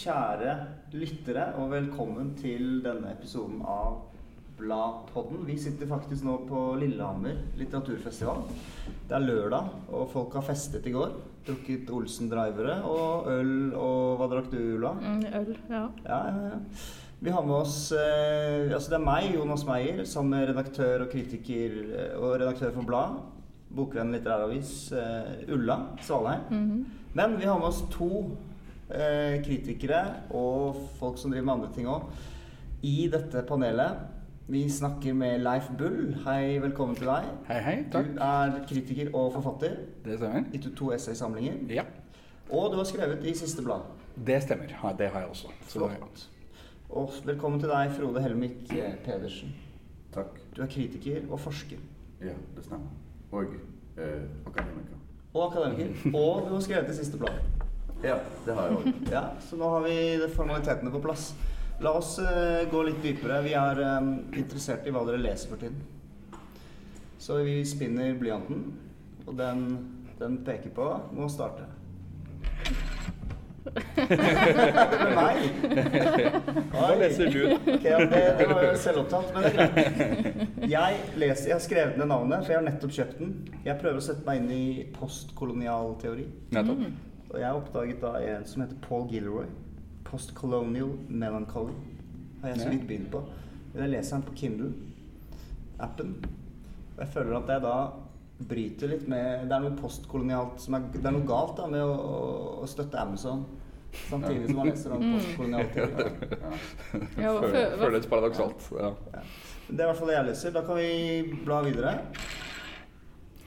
kjære lyttere, og velkommen til denne episoden av Bladpodden. Vi sitter faktisk nå på Lillehammer litteraturfestival. Det er lørdag, og folk har festet i går. Drukket Olsen-drivere og øl og Hva drakk du, Ulla? Mm, øl, ja. Ja, ja, ja. Vi har med oss eh, Altså, det er meg, Jonas Meyer, som er redaktør og kritiker eh, og redaktør for Blad. Bokvenn litteræravis eh, Ulla Svalheim. Mhm. Men vi har med oss to kritikere og folk som driver med andre ting òg, i dette panelet. Vi snakker med Leif Bull. Hei, velkommen til deg. Hei, hei. Takk. Du er kritiker og forfatter. Det stemmer. Gitt ut to essaysamlinger. Ja, Og du har skrevet i Siste Blad. det stemmer. Ja, det har jeg også. Flott. Og velkommen til deg, Frode Helmik eh, Pedersen. Takk. Du er kritiker og forsker. Ja, det stemmer. Og eh, akademiker. Og akademiker. Og du har skrevet i Siste Blad. Ja, det har jeg òg. Ja, så nå har vi formalitetene på plass. La oss uh, gå litt dypere. Vi er eh, interessert i hva dere leser for tiden. Så vi spinner blyanten, og den, den peker på må starte. Med meg? Hva leser du, da? Ja, det, det var jo selvopptatt, men det er greit. Jeg, leser, jeg har skrevet ned navnet, for jeg har nettopp kjøpt den. Jeg prøver å sette meg inn i postkolonial teori. Nettopp. Og jeg oppdaget da en som heter Paul Gilroy. Postcolonial Melancholy. Har jeg så vidt begynt på. Jeg leser den på Kindle-appen. Og jeg føler at jeg da bryter litt med Det er noe postkolonialt som er Det er noe galt da med å, å støtte Amazon samtidig som man leser om postkolonial teori. Ja. Ja, Føles paradoksalt. Ja. Ja. Det er i hvert fall det jeg leser. Da kan vi bla videre.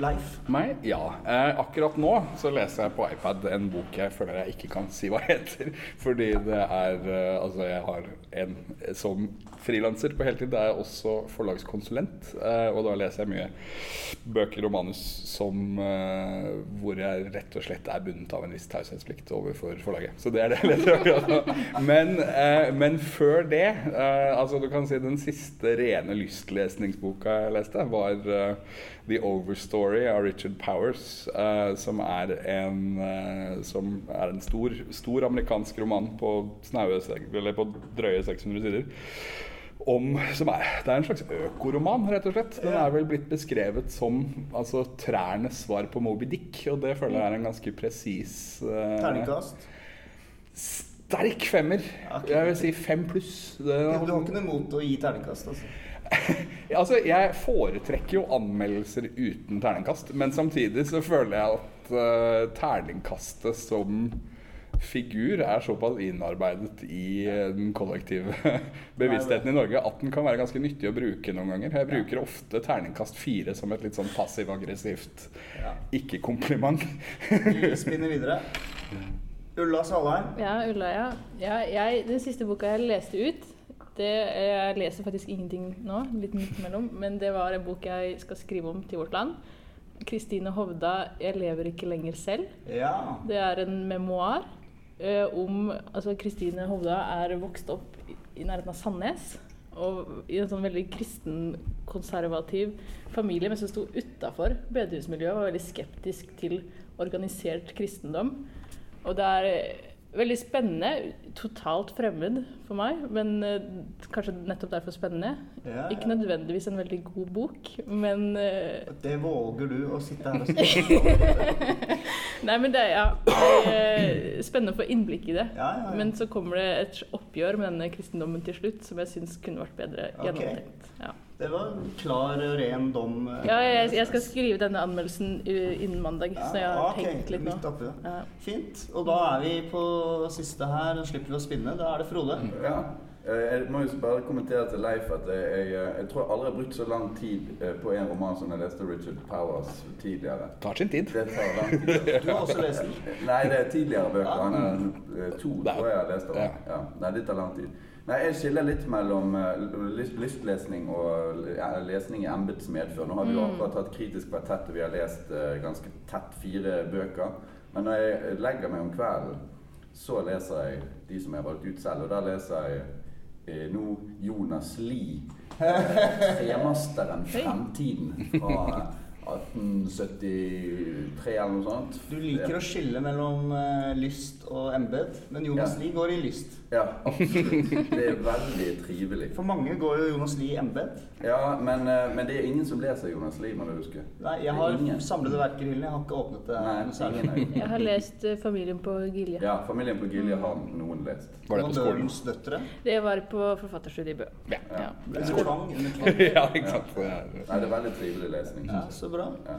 Leif. Meg? Ja. Eh, akkurat nå så leser jeg på iPad en bok jeg føler jeg ikke kan si hva heter. Fordi det er eh, Altså, jeg har en som frilanser på heltid. Det er også forlagskonsulent. Eh, og da leser jeg mye bøker og manus som eh, hvor jeg rett og slett er bundet av en viss taushetsplikt overfor forlaget. Så det er det jeg leser akkurat nå. Men, eh, men før det eh, Altså, du kan si den siste rene lystlesningsboka jeg leste, var eh, The Overstory av Richard Powers, uh, som er en, uh, som er en stor, stor amerikansk roman på, snaue, eller på drøye 600 sider. Om, som er, det er en slags økoroman, rett og slett. Den er vel blitt beskrevet som altså, trærnes svar på Moby Dick, og det føler jeg er en ganske presis uh, Terningkast. Sterk femmer. Jeg vil si fem pluss. Du har ikke noe imot å gi terningkast, altså? Altså, jeg foretrekker jo anmeldelser uten terningkast, men samtidig så føler jeg at uh, terningkastet som figur er såpass innarbeidet i eh, den kollektive bevisstheten i Norge at den kan være ganske nyttig å bruke noen ganger. Jeg bruker ofte terningkast fire som et litt sånn passiv-aggressivt Ja. ikke-kompliment. Vi spinner videre. Ulla Salheim. Ja, Ulla, ja. ja jeg, den siste boka jeg leste ut det, Jeg leser faktisk ingenting nå, litt midt imellom, men det var en bok jeg skal skrive om til Vårt Land. Kristine Hovda 'Jeg lever ikke lenger selv'. Ja. Det er en memoar eh, om Altså, Kristine Hovda er vokst opp i, i nærheten av Sandnes. Og i en sånn veldig kristen, konservativ familie, men som sto utafor bedehusmiljøet. Var veldig skeptisk til organisert kristendom. Og det er veldig spennende. Totalt fremmed for meg, men uh, kanskje nettopp derfor spennende. Ja, Ikke nødvendigvis en veldig god bok, men uh, Det våger du å sitte her og skrive. Nei, men det er ja, er spennende å få innblikk i det. Ja, ja, ja. Men så kommer det et oppgjør med denne kristendommen til slutt, som jeg syns kunne vært bedre gjennomtenkt. Ja. Det var en klar ren dom. eh, Ja, jeg, jeg skal skrive denne anmeldelsen uh, innen mandag, så jeg har okay, tenkt litt nå. Midt oppi det. Ja. Fint. Og da er vi på siste her. Slipper vi å spinne. Da er det Frode. Ja. Eh, Jeg må jo bare kommentere til Leif at jeg, jeg, jeg tror jeg aldri har brukt så lang tid eh, på en roman som jeg leste Richard Powers tidligere. Tar sin tid. Det tar lang tid. Du har også lest den. Nei, det er tidligere bøker. Han er eh, to, er- tror jeg jeg har lest ja. Ja. Nei, det tar lang tid. Nei, Jeg skiller litt mellom eh, lystlesning og lesning i embets medfør. Nå har vi jo akkurat hatt kritisk kvartett, og vi har lest eh, ganske tett fire bøker. Men når jeg legger meg om kvelden, så leser jeg de som jeg har valgt ut selv. Og da leser jeg eh, nå Jonas Lie. Eh, Tremasteren Fremtiden fra, 1873 eller noe sånt. Du liker å skille mellom uh, lyst og embed, men Jonas Ja. Lie går i lyst. Ja, absolutt. Det er veldig trivelig. For mange går jo Jonas Lie i embed. Ja, men, eh, men det er ingen som leser Jonas Lie, må du huske. Nei, jeg har samlede verker i hyllen. Jeg har ikke åpnet det Nei, noe særlig. ingen Jeg har lest eh, 'Familien på Gilje'. Ja, familien på Gilje har noen lest. Var det på skolen? Døtre. Det var på forfatterstudiet i Bø. Ja. Ja. Under tvang. Ja, ikke sant. Det er, Nei, det er veldig trivelig lesning. Ja, så bra. Ja.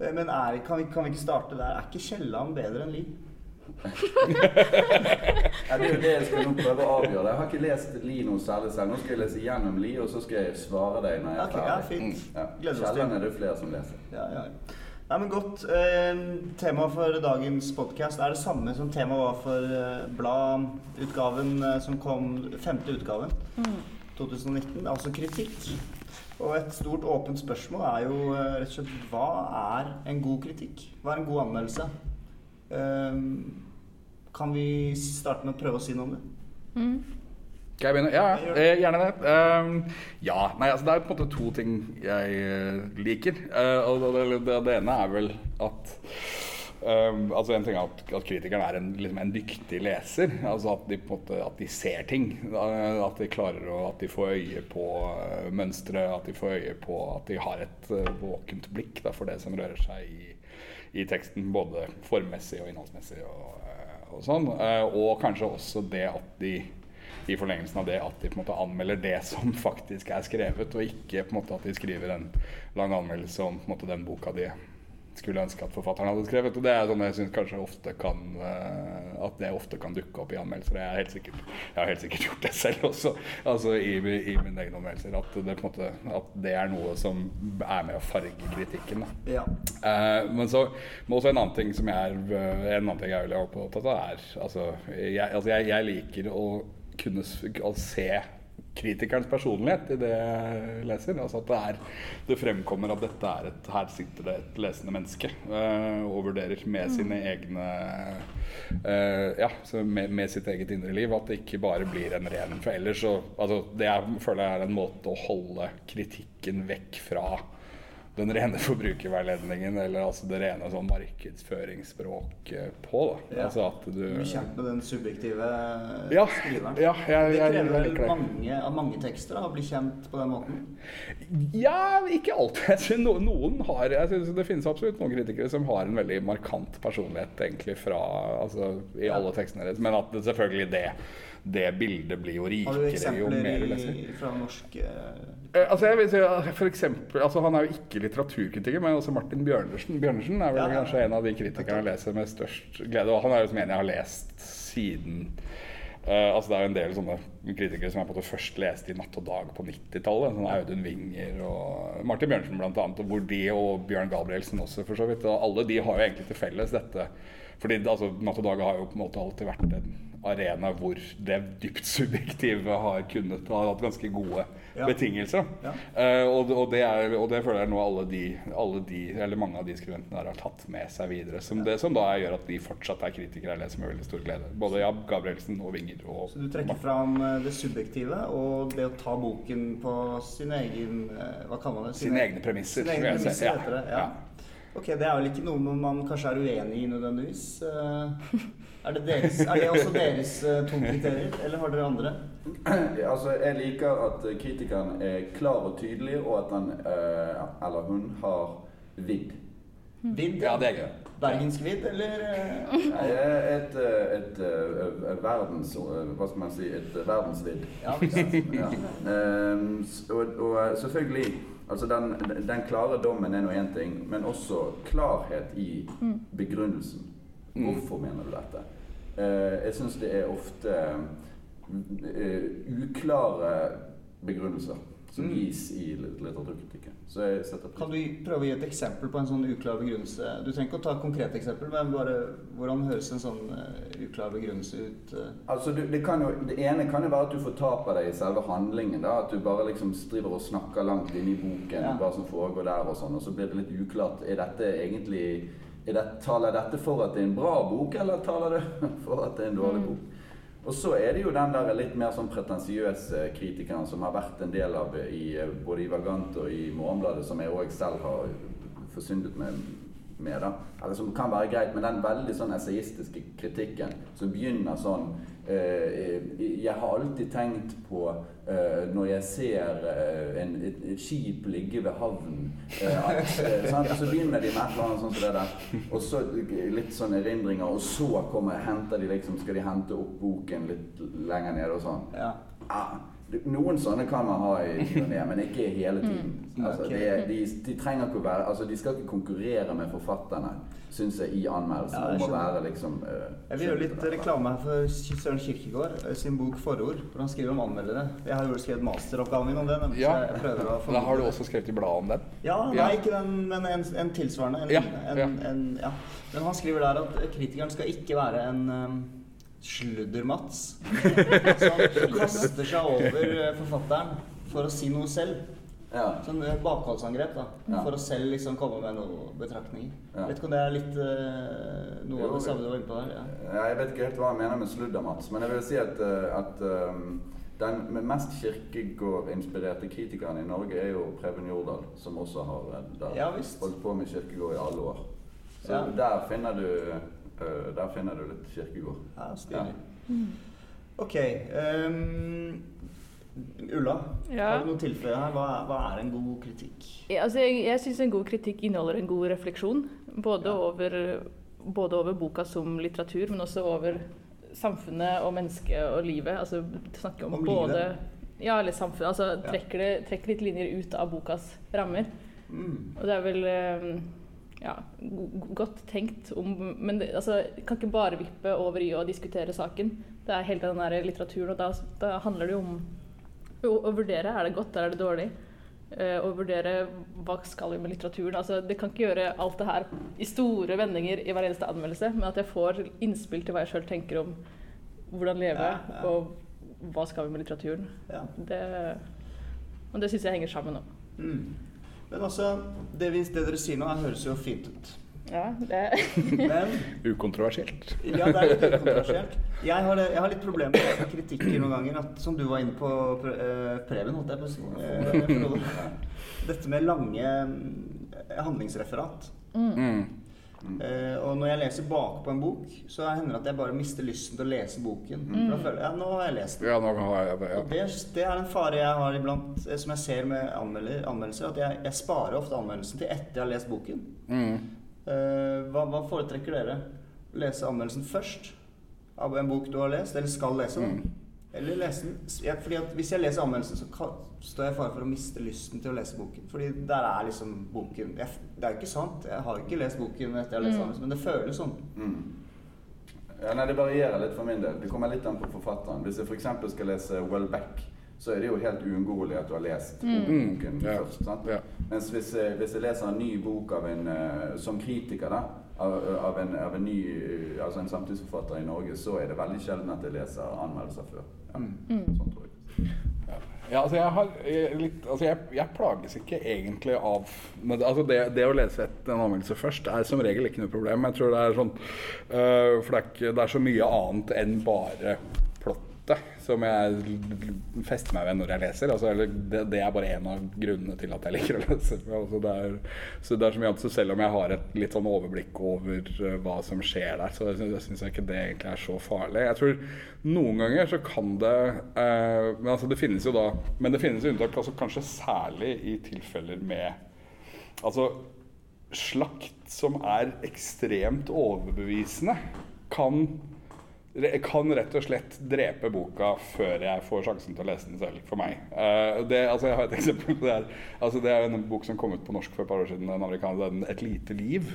Eh, Men er, kan, vi, kan vi ikke starte der? Er ikke Kielland bedre enn Lie? Ja, det er jo det jeg skal nå prøve å avgjøre. Jeg har ikke lest Li noe særlig selv. Nå skal jeg lese gjennom Li, og så skal jeg svare deg når jeg er ja, ferdig. fint. Ja. Gleder oss Sjelden til. er det flere som leser. Ja, ja. Nei, men godt. Eh, Temaet for dagens podkast er det samme som temaet var for eh, bladutgaven eh, som kom, femte utgaven, 2019, altså kritikk. Og et stort åpent spørsmål er jo eh, rett og slett hva er en god kritikk? Hva er en god anmeldelse? Eh, kan vi starte med å prøve å si noe om det? Mm. Skal jeg begynne? Ja, Jeg eh, gjerne det. Ehm, ja, nei, altså det er på en måte to ting jeg eh, liker. Eh, og det, det, det, det ene er vel at Um, altså En ting er at, at kritikeren er en, liksom en dyktig leser. altså At de på en måte at de ser ting. At de klarer å At de får øye på uh, mønstre. At de får øye på At de har et våkent blikk da, for det som rører seg i, i teksten. Både formmessig og innholdsmessig og, eh, og sånn. Eh, og kanskje også det at de i forlengelsen av det at de på en måte anmelder det som faktisk er skrevet, og ikke på en måte at de skriver en lang anmeldelse om på en måte den boka de skulle ønske at forfatteren hadde skrevet. Og det er sånn jeg syns kanskje ofte kan eh, At det ofte kan dukke opp i anmeldelser. Jeg, er helt sikkert, jeg har helt sikkert gjort det selv også, altså i, i mine egne anmeldelser. At det, måte, at det er noe som er med å farge kritikken. Ja. Eh, men så men også en annen ting som jeg er En annen ting jeg er veldig opptatt av, er altså jeg, altså jeg, jeg liker å kunne å se kritikerens personlighet i det jeg leser. Altså at det, er, det fremkommer at dette er et Her sitter det et lesende menneske eh, og vurderer med sine egne eh, Ja, så med, med sitt eget indre liv. At det ikke bare blir en ren For ellers så altså, Det jeg føler er en måte å holde kritikken vekk fra den rene forbrukerveiledningen, eller altså det rene sånn markedsføringsspråk eh, på. Da. Ja. Altså at du Bli kjent med den subjektive Ja, skriveren. ja, jeg, det krever vel mange, av mange tekster da, å bli kjent på den måten. Ja, ikke alltid. No, noen har jeg synes Det finnes absolutt noen kritikere som har en veldig markant personlighet egentlig fra altså, i alle tekstene deres. Men at det, selvfølgelig det, det bildet blir jo rikere jo mer du eksempler leser. i, fra norsk eh, Eh, Altså jeg vil si, for eksempel, altså Han er jo ikke litteraturkritiker, men også Martin Bjørnersen. Bjørnersen er vel Ja, ja. kanskje en av de kritikerne jeg leser med størst glede. Og han er jo som en jeg har lest siden Uh, altså Det er jo en del sånne kritikere som jeg på en måte først leste i Natt og Dag på 90-tallet. Sånn Audun Winger og Martin Bjørnsen annet, og hvor de og Bjørn Gabrielsen også, for så vidt. Og alle de har jo egentlig til felles dette. Fordi altså, Natt og Dag har jo på en måte alltid vært en arena hvor det dypt subjektive har kunnet ha hatt ganske gode Ja. betingelser. Ja. Uh, og, og, det er, og det føler jeg nå alle de, alle de, eller mange av de skribentene der har tatt med seg videre. Som, det, som da gjør at de fortsatt er kritikere jeg leser med veldig stor glede. Både Jab Gabrielsen og Winger. Og, Så du trekker fram eh, det subjektive og det å ta boken på sin egen eh, Hva kaller man det? Sine egne premisser, Sine egne premisser Ja, heter det. Ja. Ok, det er vel ikke noe man kanskje er uenig i nødvendigvis. Eh, Er det, deres, er det også deres eh, to kriterier, eller har dere andre? Altså, jeg liker at kritikeren er klar og tydelig, og at han eh, eller hun har vidd. Vidd? Ja, det er gøy. Bergensk vidd, eller? Nei, Et, et, et, verdens Hva skal man si Et verdensvidd. Ja? Ja. Ehm, og, og selvfølgelig Altså den, den klare dommen er nå én ting, men også klarhet i begrunnelsen. Hvorfor mener du dette? Uh, jeg syns det er ofte uh, uklare begrunnelser som Mm. gis i litt- litteraturkritikken. Så jeg setter pris Kan du prøve å gi et eksempel på en sånn uklar begrunnelse? Du trenger ikke å ta et konkret eksempel, men bare hvordan høres en sånn eh, uklar begrunnelse ut? eh? Altså, du, det, kan jo, det ene kan jo være at du fortaper deg i selve handlingen. da, At du bare liksom driver og snakker langt inn i boken Ja. hva som foregår der, og sånn, og så blir det litt uklart. Er dette egentlig er det, Taler dette for at det er en bra bok, eller taler det for at det er en dårlig bok? Og så er det jo den der litt mer sånn pretensiøse kritikeren som har vært en del av i, eh, både i Vagant og i Morgenbladet, som jeg òg selv har forsyndet med, med da. Eller som kan være greit, men den veldig sånn essayistiske kritikken som begynner sånn eh, Jeg har alltid tenkt på eh, når jeg ser eh, en, et, et, skip ligge ved havnen eh, at, eh? Så begynner de med et eller annet sånt som det der. Og så litt sånn erindringer, og så kommer, henter de liksom, skal de hente opp boken litt lenger nede og sånn. Ja. Noen sånne kan man ha i ny men ikke hele tiden. Altså, Ok. de, de, de trenger ikke å være Altså, de skal ikke konkurrere med forfatterne, syns jeg, i anmeldelsen Ja, jeg om å være liksom uh, Jeg vil gjøre litt reklame her for Søren Kirkegaard eh, sin bok 'Forord', hvor han skriver om anmeldere. Jeg har jo skrevet masteroppgaven min om det. men Ja, jeg prøver å Da har du også skrevet i bladet om den? Ja, nei, Ja. ikke den, men en, en tilsvarende. En, Ja, en, ja. En, ja. Men han skriver der at kritikeren skal ikke være en um, sludder-Mats. Som kaster seg over eh, forfatteren for å si noe selv. Ja. Sånn eh, bakholdsangrep, da. Ja. For å selv liksom komme med noen betraktninger. Ja. Vet ikke om det er litt uh, noe Jo, av det samme du var inne på der? Ja. Jeg vet ikke helt hva jeg mener med sludder, Mats, men jeg vil si at, at um, den mest Kirkegård-inspirerte kritikeren i Norge er jo Preben Jordal, som også har der, holdt på med Kirkegård i alle år. Så der finner du eh, der finner du litt Kirkegård. Ja, stilig. Ok. Um, Ulla, Ja. har du noe tilfeller tilføye her? Hva, hva er en god kritikk? Ja, altså, jeg jeg syns en god kritikk inneholder en god refleksjon. Både, Ja. over, både over boka som litteratur, men også over samfunnet og mennesket og livet. Altså snakke om, Om både livet? Ja, eller samfunnet. Altså trekker, det, trekker litt linjer ut av bokas rammer. Mm. Og det er vel eh, ja, godt tenkt om Men det, altså, kan ikke bare vippe over i å diskutere saken. Det er hele den der litteraturen, og da, da handler det jo om å, å vurdere er det godt eller er det dårlig. Uh, og vurdere hva skal vi med litteraturen. Altså, det kan ikke gjøre alt det her i store vendinger i hver eneste anmeldelse, men at jeg får innspill til hva jeg sjøl tenker om hvordan leve, Ja, ja. og hva skal vi med litteraturen. Ja. Det, og det syns jeg henger sammen nå. Mm. Men altså, det, vi, det dere sier nå, her høres jo fint ut. Ja, det Men Ukontroversielt. ja, det er litt ukontroversielt. Jeg har, jeg har litt problemer med kritikker noen ganger, at, som du var inne på, Pre- eh, Preben, holdt jeg på å si. eh. Dette med lange mm, handlingsreferat. Mm. Eh, og når jeg leser bakpå en bok, så hender det at jeg bare mister lysten til å lese boken. For da føler jeg ja, nå har jeg lest den. Ja, jeg det. Og det, det er en fare jeg har iblant, eh, som jeg ser med anmeldelser, at jeg, jeg sparer ofte anmeldelsen til etter jeg har lest boken. Mm. Uh, hva, hva foretrekker dere? Lese anmeldelsen først av en bok du har lest, eller skal lese den? Eller lese den ja, fordi at Hvis jeg leser anmeldelsen, så kan, står jeg i fare for å miste lysten til å lese boken. Fordi der er liksom boken jeg, Det er jo ikke sant. Jeg har ikke lest boken etter jeg har lest Mm. anmeldelsen, men det føles sånn. Mm. Ja, nei, Det varierer litt for min del. Det kommer litt an på forfatteren. Hvis jeg f.eks. skal lese Welbeck, så er det jo helt uunngåelig at du har lest Mm. boken mm. først. sant? Ja. Mens hvis jeg, hvis jeg leser en ny bok av en, eh, som kritiker, da, av, av, en, av en ny altså en samtidsforfatter i Norge, så er det veldig sjelden at jeg leser anmeldelser før. Ja, Mm. Sånn tror jeg. Ja, altså jeg har litt Altså jeg, jeg plages ikke egentlig av men, altså det, det å lese et, en anmeldelse først er som regel ikke noe problem. Jeg tror det er sånn øh, For det er, ikke, det er så mye annet enn bare plottet som jeg fester meg ved når jeg leser. Altså, det, det er bare en av grunnene til at jeg liker å lese. Altså det er, så det er så mye annet, selv om jeg har et litt sånn overblikk over uh, hva som skjer der, så syns jeg ikke det egentlig er så farlig. Jeg tror noen ganger så kan det uh, Men altså det finnes jo da Men det finnes unntak, altså kanskje særlig i tilfeller med Altså slakt som er ekstremt overbevisende, kan kan rett og slett drepe boka før jeg får sjansen til å lese den selv, for meg. Eh, det, altså jeg har et eksempel på det her. Altså det er en bok som kom ut på norsk for et par år siden. En amerikaner, den 'Et lite liv'.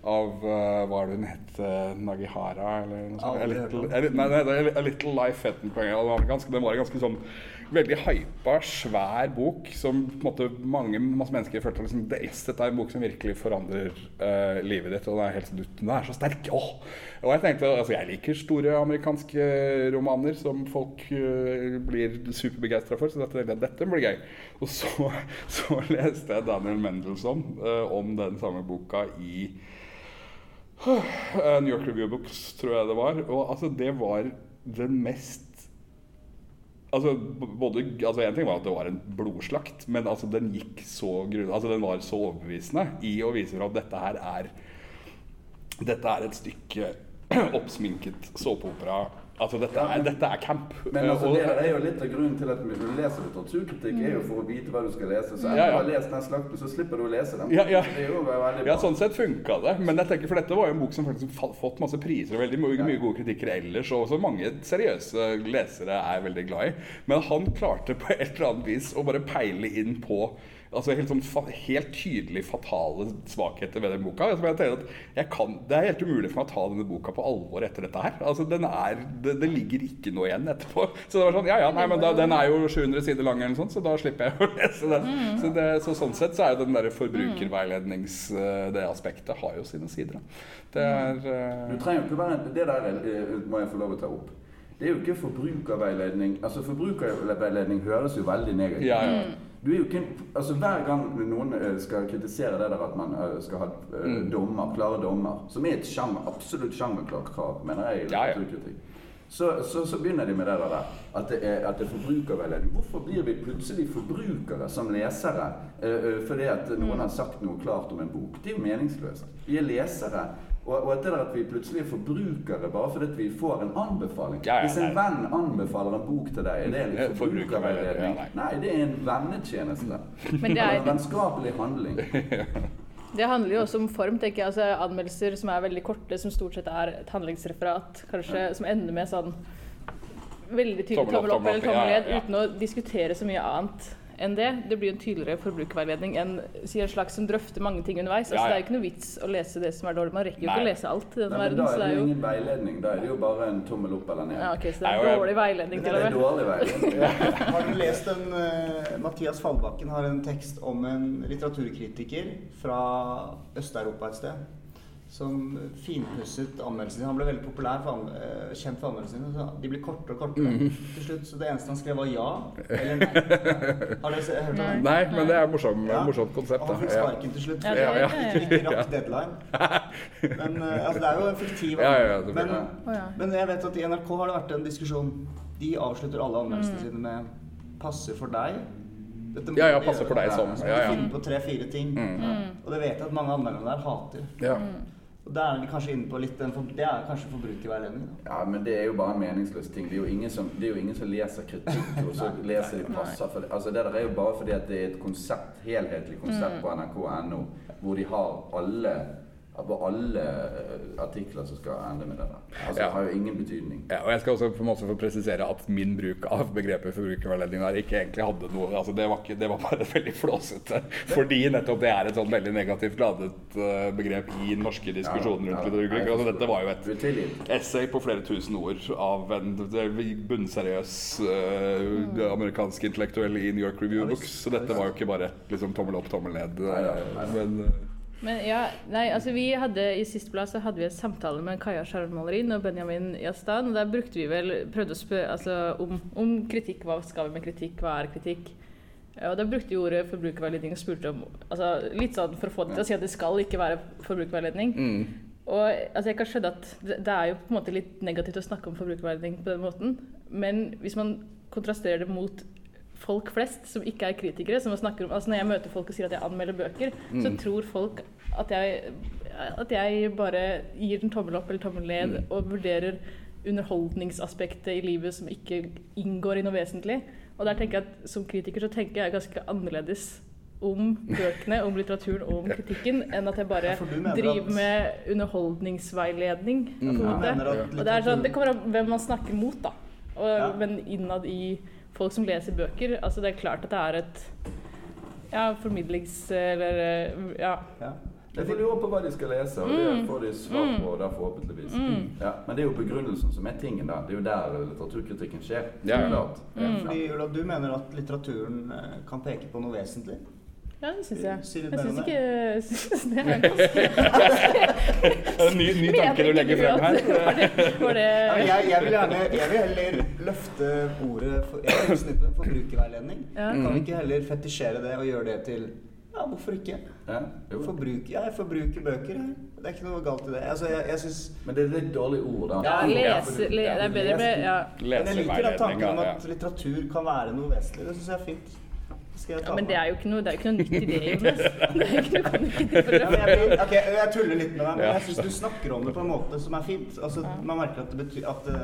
Av uh, hva er det hun het? eh, Nagihara? Eller noe sånt? A little. A nei, nei, A Little Life het den på engelsk. Den var ganske sånn veldig hypa, svær bok som på en måte mange masse mennesker følte liksom, yes, Dette er en bok som virkelig forandrer uh, livet ditt. Og den er helt sånn, den er så sterk. Åh! Og jeg tenkte, altså jeg liker store amerikanske romaner som folk uh, blir superbegeistra for, så dette, dette blir gøy. Og så, så leste jeg Daniel Mendelssohn uh, om den samme boka i New York Review Books, tror jeg det var. Og altså, det var den mest Altså, både, altså En ting var at det var en blodslakt, men altså den gikk så grunn, altså den var så overbevisende i å vise for at dette her er Dette er et stykke oppsminket såpeopera. Altså dette er, dette er camp. Men altså, det er jo litt av grunnen til at du leser litteraturkritikk, er jo for å vite hva du skal lese. Så etter ja. har lest den slakten, så slipper du å lese den. Ja, ja. Det er jo veldig bra. Ja, sånn sett funka det. Men jeg tenker, for dette var jo en bok som faktisk har fått masse priser og veldig mye, mye gode kritikker ellers, og som mange seriøse lesere er veldig glad i. Men han klarte på et eller annet vis å bare peile inn på altså helt, sånn, helt tydelig fatale svakheter ved den boka. Altså, jeg at jeg kan, det er helt umulig for meg å ta denne boka på alvor etter dette her. Altså, den er, det, det ligger ikke noe igjen etterpå. Så det var sånn, ja ja, nei, men da, den er jo 700 sider lang, eller noe sånt, så da slipper jeg å lese den. Så, det, så sånn sett så er jo den der forbrukerveilednings... eh, Det aspektet har jo sine sider. Det er uh... Du trenger jo ikke være Det der eh, må jeg få lov å ta opp. Det er jo ikke forbrukerveiledning. Altså Forbrukerveiledning høres jo veldig negativt Ja, ja. Du er jo ikke, altså Hver gang noen eh, skal kritisere det der at man eh, skal ha eh, Mm. dommer, klare dommer, som er et sjanger, absolutt sjangerklart krav, mener jeg, i litteraturkritikk, så, så, så begynner de med det der at det, er, at det er forbrukerveiledning. Hvorfor blir vi plutselig forbrukere som lesere fordi at Mm. noen har sagt noe klart om en bok? Det er jo meningsløst. Vi er lesere. Og, og det der at vi plutselig er forbrukere bare fordi vi får en anbefaling Ja, ja, Hvis en nei. venn anbefaler en bok til deg, er det en Eh, forbrukerveiledning, forbrukerveiledning? ja, Nei, det er en vennetjeneste. Men det En er, vennskapelig handling. det handler jo også om form. tenker jeg, altså Anmeldelser som er veldig korte, som stort sett er et handlingsreferat, kanskje, som ender med sånn veldig tydelig Tommel opp, tommel opp tommel eller tommel ja, ned, ja. uten å diskutere så mye annet enn det. Det blir en tydeligere forbrukerveiledning enn si en slags som drøfter mange ting underveis. Altså, Ja, ja. Det er jo ikke noe vits å lese det som er dårlig. Man rekker jo ikke å lese alt i denne Nei, verden. da er det det er jo ingen veiledning. Da er det jo bare en tommel opp eller ned. ja, ok, Så det er Nei, dårlig veiledning Det er dårlig veiledning. Har du lest en uh, Mathias Fallbakken har en tekst om en litteraturkritiker fra Øst-Europa et sted. Som finpusset anmeldelsene sine. Han ble veldig populær for eh, kjent for anmeldelsene sine. De ble kortere og kortere mm. til slutt. Så det eneste han skrev, var ja eller nei. Har dere hørt om det? Nei, men det er et morsom, Ja. morsomt konsept. Og han fikk Ja. sparken til slutt. Ja, ja, ikke- rakk deadline. Men uh, altså, det er jo en fiktiv Ja, ja, ja, men, ja. men jeg vet at i NRK har det vært en diskusjon. De avslutter alle anmeldelsene Mm. sine med 'passer for deg'. Dette må Ja, ja, passer for deg som. Så Ja, du ja. finner på tre-fire ting. Mm. Og det vet jeg at mange anmeldere der hater. Ja. Og der er vi kanskje inne på litt den for, Det er kanskje forbrukerveiledning. Da. Ja, men det er jo bare en meningsløs ting. Det er jo ingen som, det jo ingen som leser kritikk, og så leser de passer for det. Altså, det der er jo bare fordi at det er et konsept, helhetlig konsept på nrk.no, hvor de har alle på alle eh, artikler som skal ende med det der. Altså, Ja. Det har jo ingen betydning. Ja, og jeg skal også på en måte få presisere at min bruk av begrepet forbrukerveiledning der ikke egentlig hadde noe altså det, var ikke, det var bare veldig flåsete. Fordi nettopp det er et sånn veldig negativt ladet eh, begrep i norske diskusjoner rundt litteraturkritikk. Altså dette var jo et essay på flere tusen ord av en bunnseriøs uh, amerikansk intellektuell i New York Review. Books. Så dette var jo ikke bare liksom tommel opp, tommel ned. Nei, nei. Men Men ja, nei, altså vi hadde I sist blad så hadde vi en samtale med Kaja Sjarmalerin og Benjamin Jastan. og Der brukte vi vel prøvde å spørre altså, om, om kritikk. Hva skal vi med kritikk? Hva er kritikk? Og Da brukte vi ordet forbrukerveiledning og spurte om altså, Litt sånn for å få det til å si at det skal ikke være forbrukerveiledning. mm. Og altså, jeg kan skjønne at det, det er jo på en måte litt negativt å snakke om forbrukerveiledning på den måten, men hvis man kontrasterer det mot folk flest som ikke er kritikere, som snakker om, altså Når jeg møter folk og sier at jeg anmelder bøker, så tror folk at jeg, at jeg bare gir en tommel opp eller tommel ned og vurderer underholdningsaspektet i livet som ikke inngår i noe vesentlig. Og der tenker jeg at Som kritiker så tenker jeg ganske annerledes om bøkene, om litteraturen og om kritikken, enn at jeg bare Ja, driver at- med underholdningsveiledning. på en Mm. At Og det er sånn, det kommer an på hvem man snakker mot, da. Og, Ja. Men innad i folk som leser bøker, altså det er klart at det er et ja, formidlings... Eller ja. Ja. De får lure på hva de skal lese, og det får de svar på da forhåpentligvis. Ja, men det er jo begrunnelsen som er tingen, da. Det er jo der litteraturkritikken skjer. Ja, ja. Klart. Fordi Ulla, du mener at litteraturen eh, kan peke på noe vesentlig? Ja, det syns jeg. Jeg syns ikke det er ganske Det er en ny, ny tanke du legger frem her. Var det, var det Ja, jeg, jeg vil gjerne Jeg vil heller løfte ordet for, jeg vil snippe forbrukerveiledning. Ja. Kan vi ikke heller fetisjere det og gjøre det til Ja, hvorfor ikke? Ja, Forbruk, ja, jeg forbruker bøker. jeg. Det er ikke noe galt i det. Altså, jeg, jeg synes, Men det er litt dårlig ord, da. Ja, Ja, lese, le, det er bedre med ja. men jeg liker den tanken om at litteratur kan være noe vesentlig. Det syns jeg er fint. Ja, men det er jo ikke noe, det er ikke noe nytt i det, Jonas. Det er ikke noe nytt i det. Ja, jeg, blir- ok, jeg tuller litt med deg, men jeg syns du snakker om det på en måte som er fint. Altså, Man merker at det betyr at det,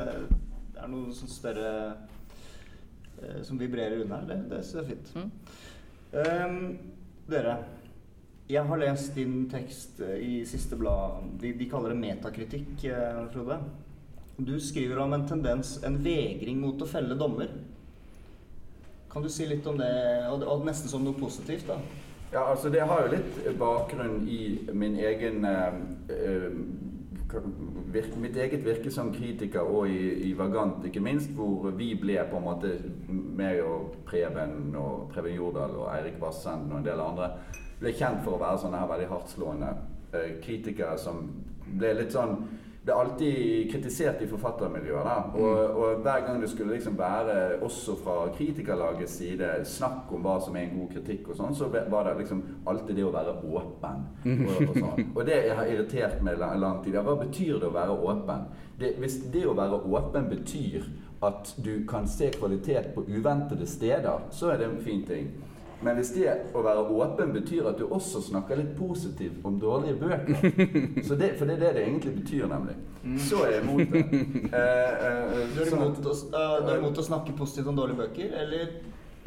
det er noe sånn større eh, som vibrerer unna her. Det, det syns jeg er fint. Mm. Um, dere, jeg har lest din tekst eh, i siste blad. De, de kaller det metakritikk, eh, Frode. Du skriver om en tendens, en vegring mot å felle dommer. Kan du si litt om det, og, nesten som noe positivt, da? Ja, altså Det har jo litt bakgrunn i min egen eh, eh, virke, Mitt eget virke som kritiker og i, i Vagant, ikke minst, hvor vi ble på en måte meg og Preben og Preben Jordal og Eirik Vassenden og en del andre ble kjent for å være sånne her veldig hardtslående eh, kritikere som ble litt sånn ble alltid kritisert i forfattermiljøet. da, og, og hver gang det skulle liksom være, også fra kritikerlagets side, snakk om hva som er en god kritikk, og sånn, så var det liksom alltid det å være åpen. Og, og, sånn. og det har irritert meg lang, lang tid. Hva betyr det å være åpen? Det, hvis det å være åpen betyr at du kan se kvalitet på uventede steder, så er det en fin ting. Men hvis det å være åpen betyr at du også snakker litt positivt om dårlige bøker så det, For det er det det egentlig betyr, nemlig. Så er jeg imot det. Eh, eh, Du er imot å, uh, imot å snakke positivt om dårlige bøker, eller?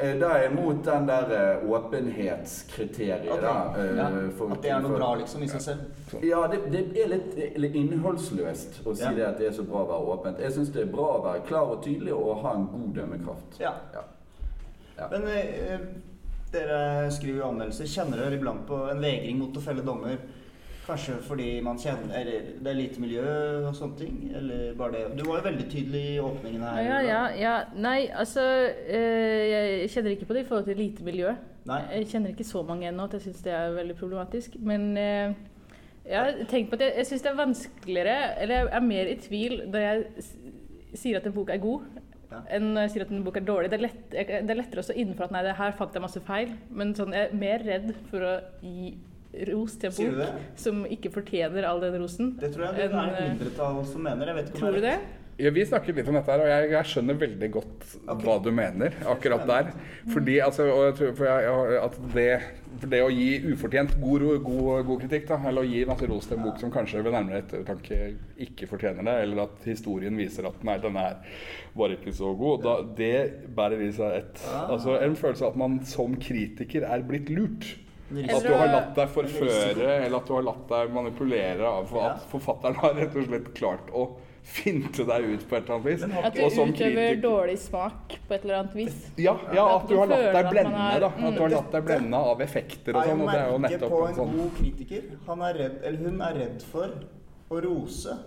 Eh, Da er jeg imot den der eh, åpenhetskriteriet. Okay. da. eh, ja, for- At det er noe bra, liksom, i seg selv? Ja, det, det er litt, litt innholdsløst å si Ja. det at det er så bra å være åpent. Jeg syns det er bra å være klar og tydelig og ha en god dømmekraft. Ja. Ja. Ja. Men eh, dere skriver jo anmeldelser. Kjenner dere iblant på en vegring mot å felle dommer? Kanskje fordi man kjenner det er lite miljø og sånne ting? Eller bare det Du var jo veldig tydelig i åpningen her. Ja, ja, ja. Nei, altså eh, Jeg kjenner ikke på det i forhold til lite miljø. Nei. Jeg kjenner ikke så mange ennå at jeg syns det er veldig problematisk. Men eh, jeg har tenkt på at jeg, jeg syns det er vanskeligere Eller jeg er mer i tvil når jeg sier at en bok er god, Ja. enn når jeg sier at en bok er dårlig. Det er, lett, jeg, det er lettere også innenfor at nei, det her fant jeg masse feil. Men sånn, jeg er mer redd for å gi ros til en bok som ikke fortjener all den rosen. Det tror jeg det er et eh, mindretall som mener. Jeg vet ikke om Tror du det? Ja, vi snakket litt om dette her, og jeg, jeg skjønner veldig godt okay. hva du mener akkurat der. Fordi altså, og jeg tror, for jeg, jeg, at det, for det å gi ufortjent god, god, god kritikk, da, eller å gi masse ros til en bok som kanskje ved nærmere ettertanke ikke fortjener det, eller at historien viser at nei, denne her var ikke så god, da, det bærer i seg et, Ah. altså, en følelse av at man som kritiker er blitt lurt. En At du har latt deg forføre, eller at du har latt deg manipulere av for at forfatteren har rett og slett klart å finte deg ut på et eller annet vis. At du utøver kritiker- dårlig smak på et eller annet vis. Ja, ja, At at du har latt deg blende, har- da. At du har Mm. latt deg blende av effekter og er sånn. Og det er jo merket nettopp på en en sånn god kritiker. Han er redd, eller hun er redd for å rose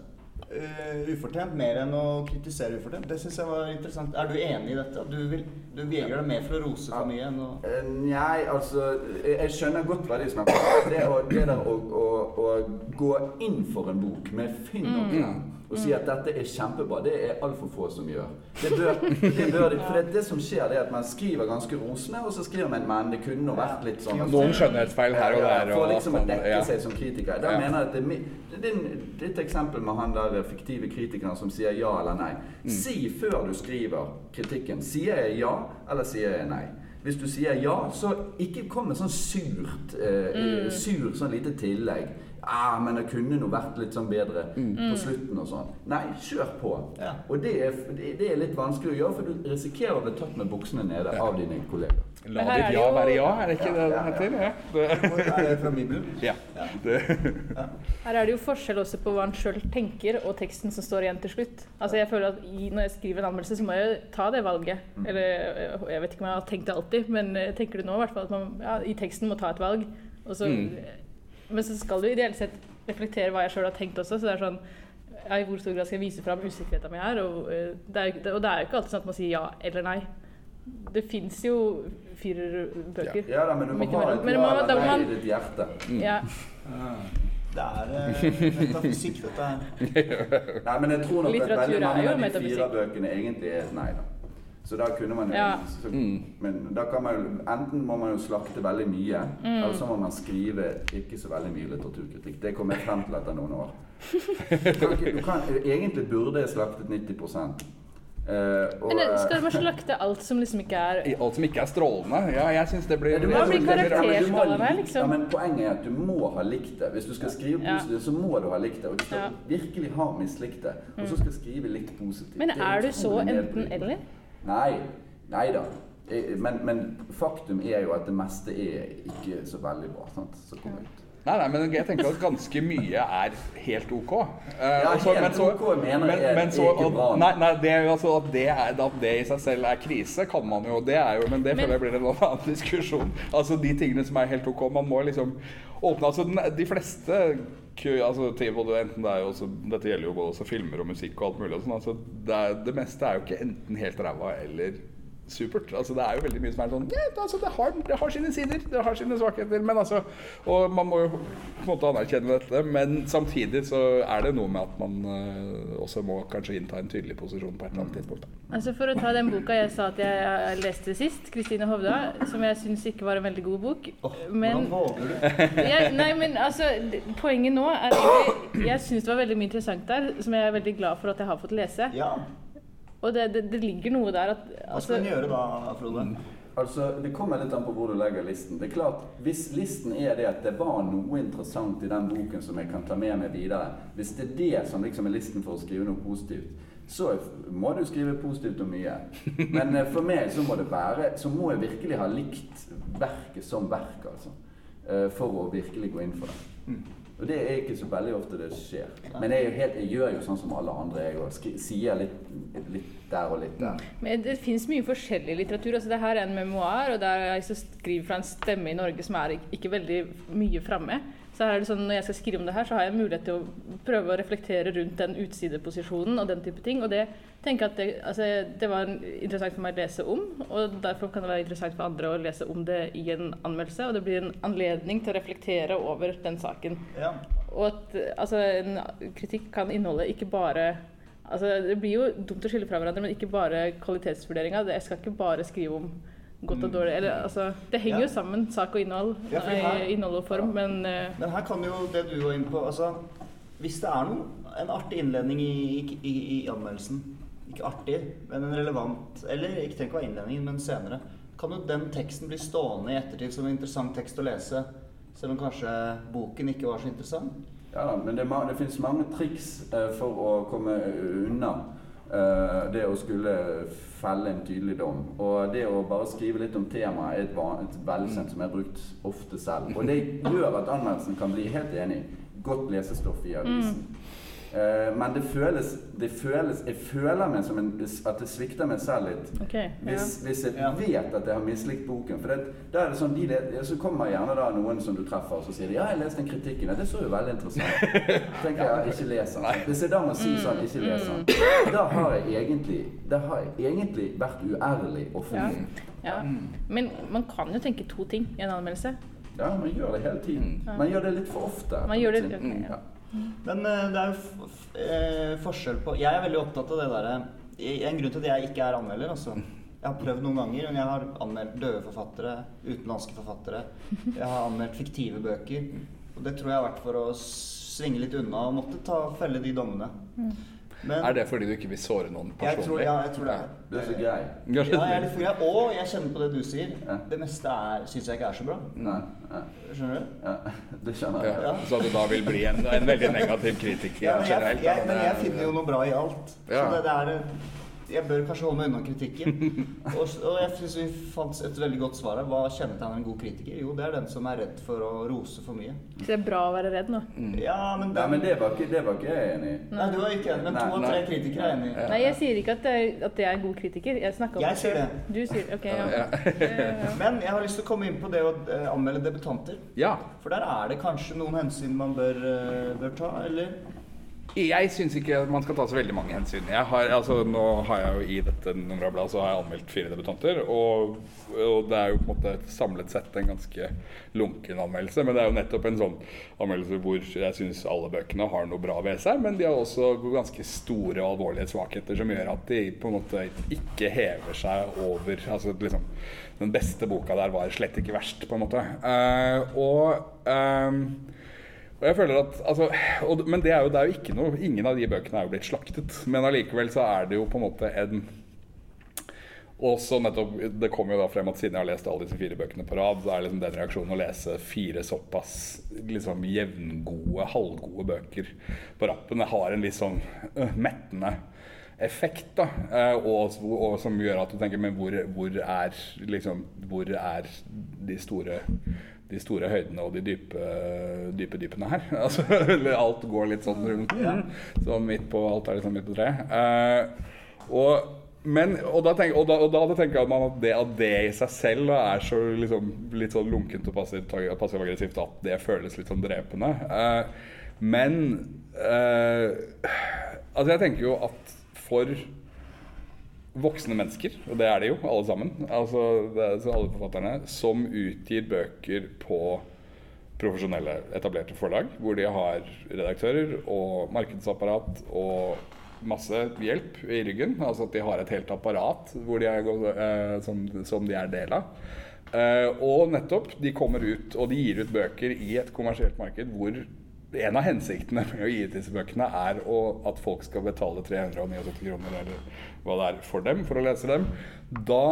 eh, ufortjent mer enn å kritisere ufortjent. Det syns jeg var interessant. Er du enig i dette? Du, vil, du vegrer deg mer for å rose for mye enn å Eh, Nei, altså Jeg skjønner godt hva de snakker om. Det, å, det der å, å, å gå inn for en bok med finn og klem og si at dette er kjempebra, det er altfor få som gjør. Det bør, det bør de, for det, det som skjer, det er at man skriver ganske rosende, og så skriver man men det kunne vært litt sånn Noen skjønnhetsfeil her og Ja, der. For liksom å at dekke ja. seg som kritiker. Da Ja. mener jeg at det, er mi- det, det et eksempel med han der fiktive kritikeren som sier ja eller nei. Mm. Si før du skriver kritikken. Sier jeg ja, eller sier jeg nei? Hvis du sier ja, så ikke kom med sånn surt eh, Sur sånn lite tillegg. Ah, men det kunne nå vært litt sånn bedre på slutten og sånn. Nei, kjør på. Ja. Og det er, det er litt vanskelig å gjøre, for du risikerer å bli tatt med buksene nede av dine kolleger. La er ditt ja være ja, er det ikke Ja, det det ja, ja. heter? Ja. Det, Er det fra Bibelen? ja. Det, Her er det jo forskjell også på hva han sjøl tenker, og teksten som står igjen til slutt. Altså jeg føler at Når jeg skriver en anmeldelse, så må jeg ta det valget. Eller øh, jeg vet ikke om jeg har tenkt det alltid, men tenker det nå i hvert fall at man ja, i teksten må ta et valg. Og så, Mm. Men så skal du ideelt sett reflektere hva jeg sjøl har tenkt også. Så det er sånn ja, I hvor stor grad skal jeg vise fram usikkerheten min her? Og, øh, det er, og det er jo ikke alltid sånn at man sier ja eller nei. Det fins jo firerbøker. Ja da, men du må ha et ja eller nei i ditt hjerte. Ja. Det er eh, metafysikk, dette her. Nei, men jeg tror nok at veldig mange av de fire bøkene egentlig er nei. da. Så da kunne man jo Ja. så, Mm. Men da kan man jo Enten må man jo slakte veldig mye, Mm. eller så må man skrive ikke så veldig mye litteraturkritikk. Det kom jeg frem til etter noen år. Du kan, du kan, egentlig burde jeg slaktet 90 Uh, og, Men det- skal man slakte alt som liksom ikke er alt som ikke er strålende. Ja, jeg syns det blir Ja, du må- bli blir ja, men liksom? Ja, men poenget er at du må ha likt det. Hvis du skal skrive Ja. positivt, så må du ha likt det. Og du skal Ja. virkelig ha mislikt det. Og så skal skrive litt positivt. Men er, er du så enten nedbrytende. eller? Nei. Nei da. Men, men faktum er jo at det meste er ikke så veldig bra. Sant? Så kom ut. Nei, nei, men jeg tenker at ganske mye er helt ok. Uh, Ja, også, helt men så- ok mener jeg er- men så- ikke bra. Nei, nei det er jo altså at det, er, at det i seg selv er krise, kan man jo. Det er jo men det Men- føler jeg blir en annen diskusjon. Altså de tingene som er helt ok. Man må liksom åpne Altså den- de fleste altså, både, det også, Dette gjelder jo både filmer og musikk og alt mulig. Sånn, altså, det, det meste er jo ikke enten helt ræva eller supert. Altså, det er jo veldig mye som er sånn ja, altså, det, har, det har sine sider, det har sine svakheter. Men altså, og man må jo på en måte anerkjenne dette. Men samtidig så er det noe med at man uh, også må kanskje innta en tydelig posisjon på et eller annet tidspunkt. Altså For å ta den boka jeg sa at jeg, jeg leste sist, 'Kristine Hovda', som jeg syns ikke var en veldig god bok. oh, Men Hvordan våger du? jeg, nei, men altså, poenget nå er egentlig Jeg syns det var veldig mye interessant der, som jeg er veldig glad for at jeg har fått lese. Ja. Og det, det, det ligger noe der at Hva altså, skal en gjøre da, Frode? Altså, Det kommer litt an på hvor du legger listen. Det er klart, Hvis listen er det at det var noe interessant i den boken som jeg kan ta med meg videre, hvis det er det som liksom er listen for å skrive noe positivt, så må du skrive positivt om mye. Men eh, for meg så må det være Så må jeg virkelig ha likt verket som verk, altså. Eh, For å virkelig gå inn for det. Og det er ikke så veldig ofte det skjer. Men jeg, er helt, jeg gjør jo sånn som alle andre. Jeg og sier litt, litt der og litt der. Men det fins mye forskjellig litteratur. altså Det her er en memoar, og der jeg så skriver fra en stemme i Norge som er ikke veldig mye framme. Så her er det sånn, Når jeg skal skrive om det her, så har jeg mulighet til å prøve å reflektere rundt den utsideposisjonen og den type ting. Og det tenker at det, altså, det var interessant for meg å lese om, og derfor kan det være interessant for andre å lese om det i en anmeldelse. Og det blir en anledning til å reflektere over den saken. Ja. Og at altså, en kritikk kan inneholde ikke bare altså, Det blir jo dumt å skille fra hverandre, men ikke bare kvalitetsvurderinga. Jeg skal ikke bare skrive om godt og dårlig. Eller, altså, det henger Ja. jo sammen, sak og innhold. Ja, her- nei, innhold og form, men uh, Men her kan jo det du var inne på altså, Hvis det er noen, en artig innledning i, i, i anmeldelsen Ikke artig, men en relevant Eller ikke trenger ikke være innledningen, men senere. Kan jo den teksten bli stående i ettertid som en interessant tekst å lese, selv om kanskje boken ikke var så interessant? Ja men det, det finnes mange triks eh, for å komme unna eh, det å skulle felle en tydelig dom. Og det å bare skrive litt om temaet er et, et velkjent som jeg har brukt ofte selv. Og det gjør at anmeldelsen kan bli helt enig. Godt lesestoff i avisen. Eh, men det føles, det føles Jeg føler meg som en, at det svikter meg selv litt. ok. Ja. Hvis, hvis jeg Ja. vet at jeg har mislikt boken. For det, da er det sånn, de, så kommer gjerne da noen som du treffer, og så sier de 'Ja, jeg leste den kritikken. Ja, det så jo veldig interessant ut'. tenker jeg, ikke les den. Hvis jeg da må si sånn, ikke les den, da har jeg egentlig Da har jeg egentlig vært uærlig Ja. offentlig. ja. Men man kan jo tenke to ting i en anmeldelse. Ja, man gjør det hele tiden. Man gjør det litt for ofte. Man gjør det- okay, ja. Men eh, det er jo eh, forskjell på Jeg er veldig opptatt av det derre En grunn til at jeg ikke er anmelder, altså. Jeg har prøvd noen ganger, men jeg har anmeldt døde forfattere, utenlandske forfattere. Jeg har anmeldt fiktive bøker. Og det tror jeg har vært for å svinge litt unna og måtte ta, felle de dommene. Men Er det fordi du ikke vil såre noen jeg tror, personlig? ja, jeg tror det er Du er så grei. Ja, jeg er litt grei. Og jeg kjenner på det du sier. Ja. Det meste syns jeg ikke er så bra. Nei, Ja. Skjønner du? Ja, det skjønner jeg. Ja, så du da vil bli en, en veldig negativ kritiker Ja, men jeg, jeg, men jeg er- finner jo noe bra i alt. Ja. Så det, det er Jeg bør kanskje holde meg unna kritikken. Og, og jeg syns vi fant et veldig godt svar her. Hva kjennetegner en god kritiker? Jo, det er den som er redd for å rose for mye. Så det er bra å være redd nå. Ja, men, Nei, men det var ikke, det var ikke jeg enig i. Nei, du var ikke enig, men to Nei, av tre nei. kritikere er enig. Ja. Nei, jeg sier ikke at det er, at det er en god kritiker. Jeg snakker om Jeg sier det. Du sier Ok, ja. Ja. Ja, ja. Men jeg har lyst til å komme inn på det å eh, anmelde debutanter. Ja. For der er det kanskje noen hensyn man bør, eh, bør ta, eller? Jeg syns ikke man skal ta så veldig mange hensyn. Har, altså, nå har jeg jo I dette nummeret så har jeg anmeldt fire debutanter. Og, og, det er jo på en måte samlet sett en ganske lunken anmeldelse. Men det er jo nettopp en sånn anmeldelse hvor jeg syns alle bøkene har noe bra ved seg. Men de har også ganske store og alvorlige svakheter som gjør at de på en måte ikke hever seg over altså liksom, Den beste boka der var slett ikke verst, på en måte. Uh, og um, og jeg føler at, altså, og, Men det er, jo, det er jo ikke noe Ingen av de bøkene er jo blitt slaktet. Men allikevel så er det jo på en måte en og så nettopp, Det kommer jo da frem at siden jeg har lest alle disse fire bøkene på rad, så er liksom den reaksjonen å lese fire såpass liksom jevngode, halvgode bøker på rappen det har en litt sånn uh, mettende effekt. da, uh, og, og, som gjør at du tenker Men hvor, hvor, er liksom, hvor er de store de store høydene og de dype, dype dypene her. Altså, alt går litt sånn rundt. Ja. Så midt på alt er liksom midt på treet. Uh, og, men, og, da tenker, og, da, og da tenker man at det, at det i seg selv da, er så liksom, litt sånn lunkent og passiv-aggressivt at det føles litt sånn drepende. Uh, men uh, Altså, jeg tenker jo at for voksne mennesker, og det er de jo alle sammen, altså alle forfatterne, som utgir bøker på profesjonelle, etablerte forlag, hvor de har redaktører og markedsapparat og masse hjelp i ryggen. Altså at de har et helt apparat de er, eh, som, som, de er del av. Eh, og nettopp, de kommer ut og de gir ut bøker i et kommersielt marked hvor en av hensiktene med å gi ut disse bøkene er å, at folk skal betale 379 kroner eller hva det er for dem for å lese dem. Da,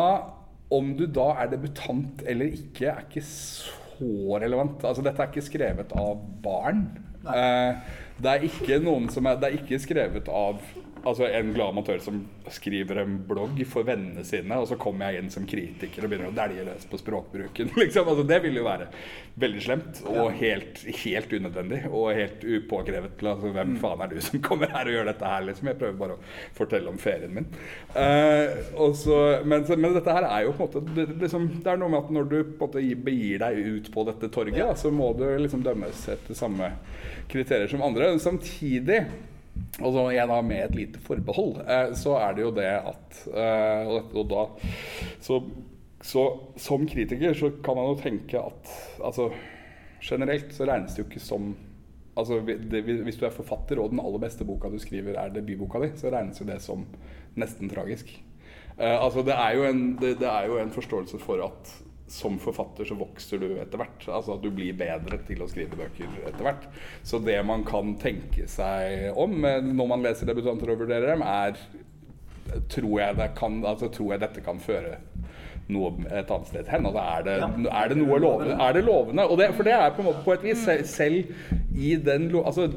om du da er debutant eller ikke, er ikke så relevant. Altså, dette er ikke skrevet av barn. Eh, det er ikke noen som er, det er ikke skrevet av altså en glad amatør som skriver en blogg for vennene sine, og så kommer jeg inn som kritiker og begynner å dælje løs på språkbruken. Liksom. Altså, det vil jo være veldig slemt og helt, helt unødvendig og helt upåkrevet. Altså, hvem mm. faen er du som kommer her og gjør dette her, liksom? Jeg prøver bare å fortelle om ferien min. Uh, så, men, men, dette her er jo på en måte det, liksom, det er noe med at når du måte begir deg ut på dette torget, da, så må du liksom dømmes etter samme kriterier som andre. Samtidig og så jeg da med et lite forbehold, eh, så er det jo det at eh, Og, da så, så, som kritiker så kan man jo tenke at altså generelt så regnes det jo ikke som altså det, Hvis du er forfatter og den aller beste boka du skriver er debutboka di, så regnes jo det som nesten tragisk. Uh, altså det er, en, det, det er jo en forståelse for at som forfatter så vokser du etter hvert. Altså at du blir bedre til å skrive bøker etter hvert. Så det man kan tenke seg om når man leser debutanter og vurderer dem, er tror jeg, det kan, altså, tror jeg dette kan føre noe et annet sted hen. Altså, er, det, ja. er det noe lovende? Er det lovende? Det, for det er på, en måte, på et vis selv i den altså,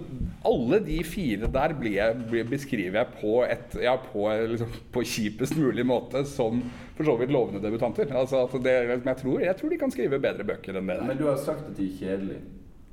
alle de fire der blir, blir, beskriver jeg på, et, ja, på, liksom, på, kjipest mulig måte som for så vidt lovende debutanter. Altså, det, jeg, tror, jeg, tror, de kan skrive bedre bøker enn det der. Men du har sagt at de er kjedelige.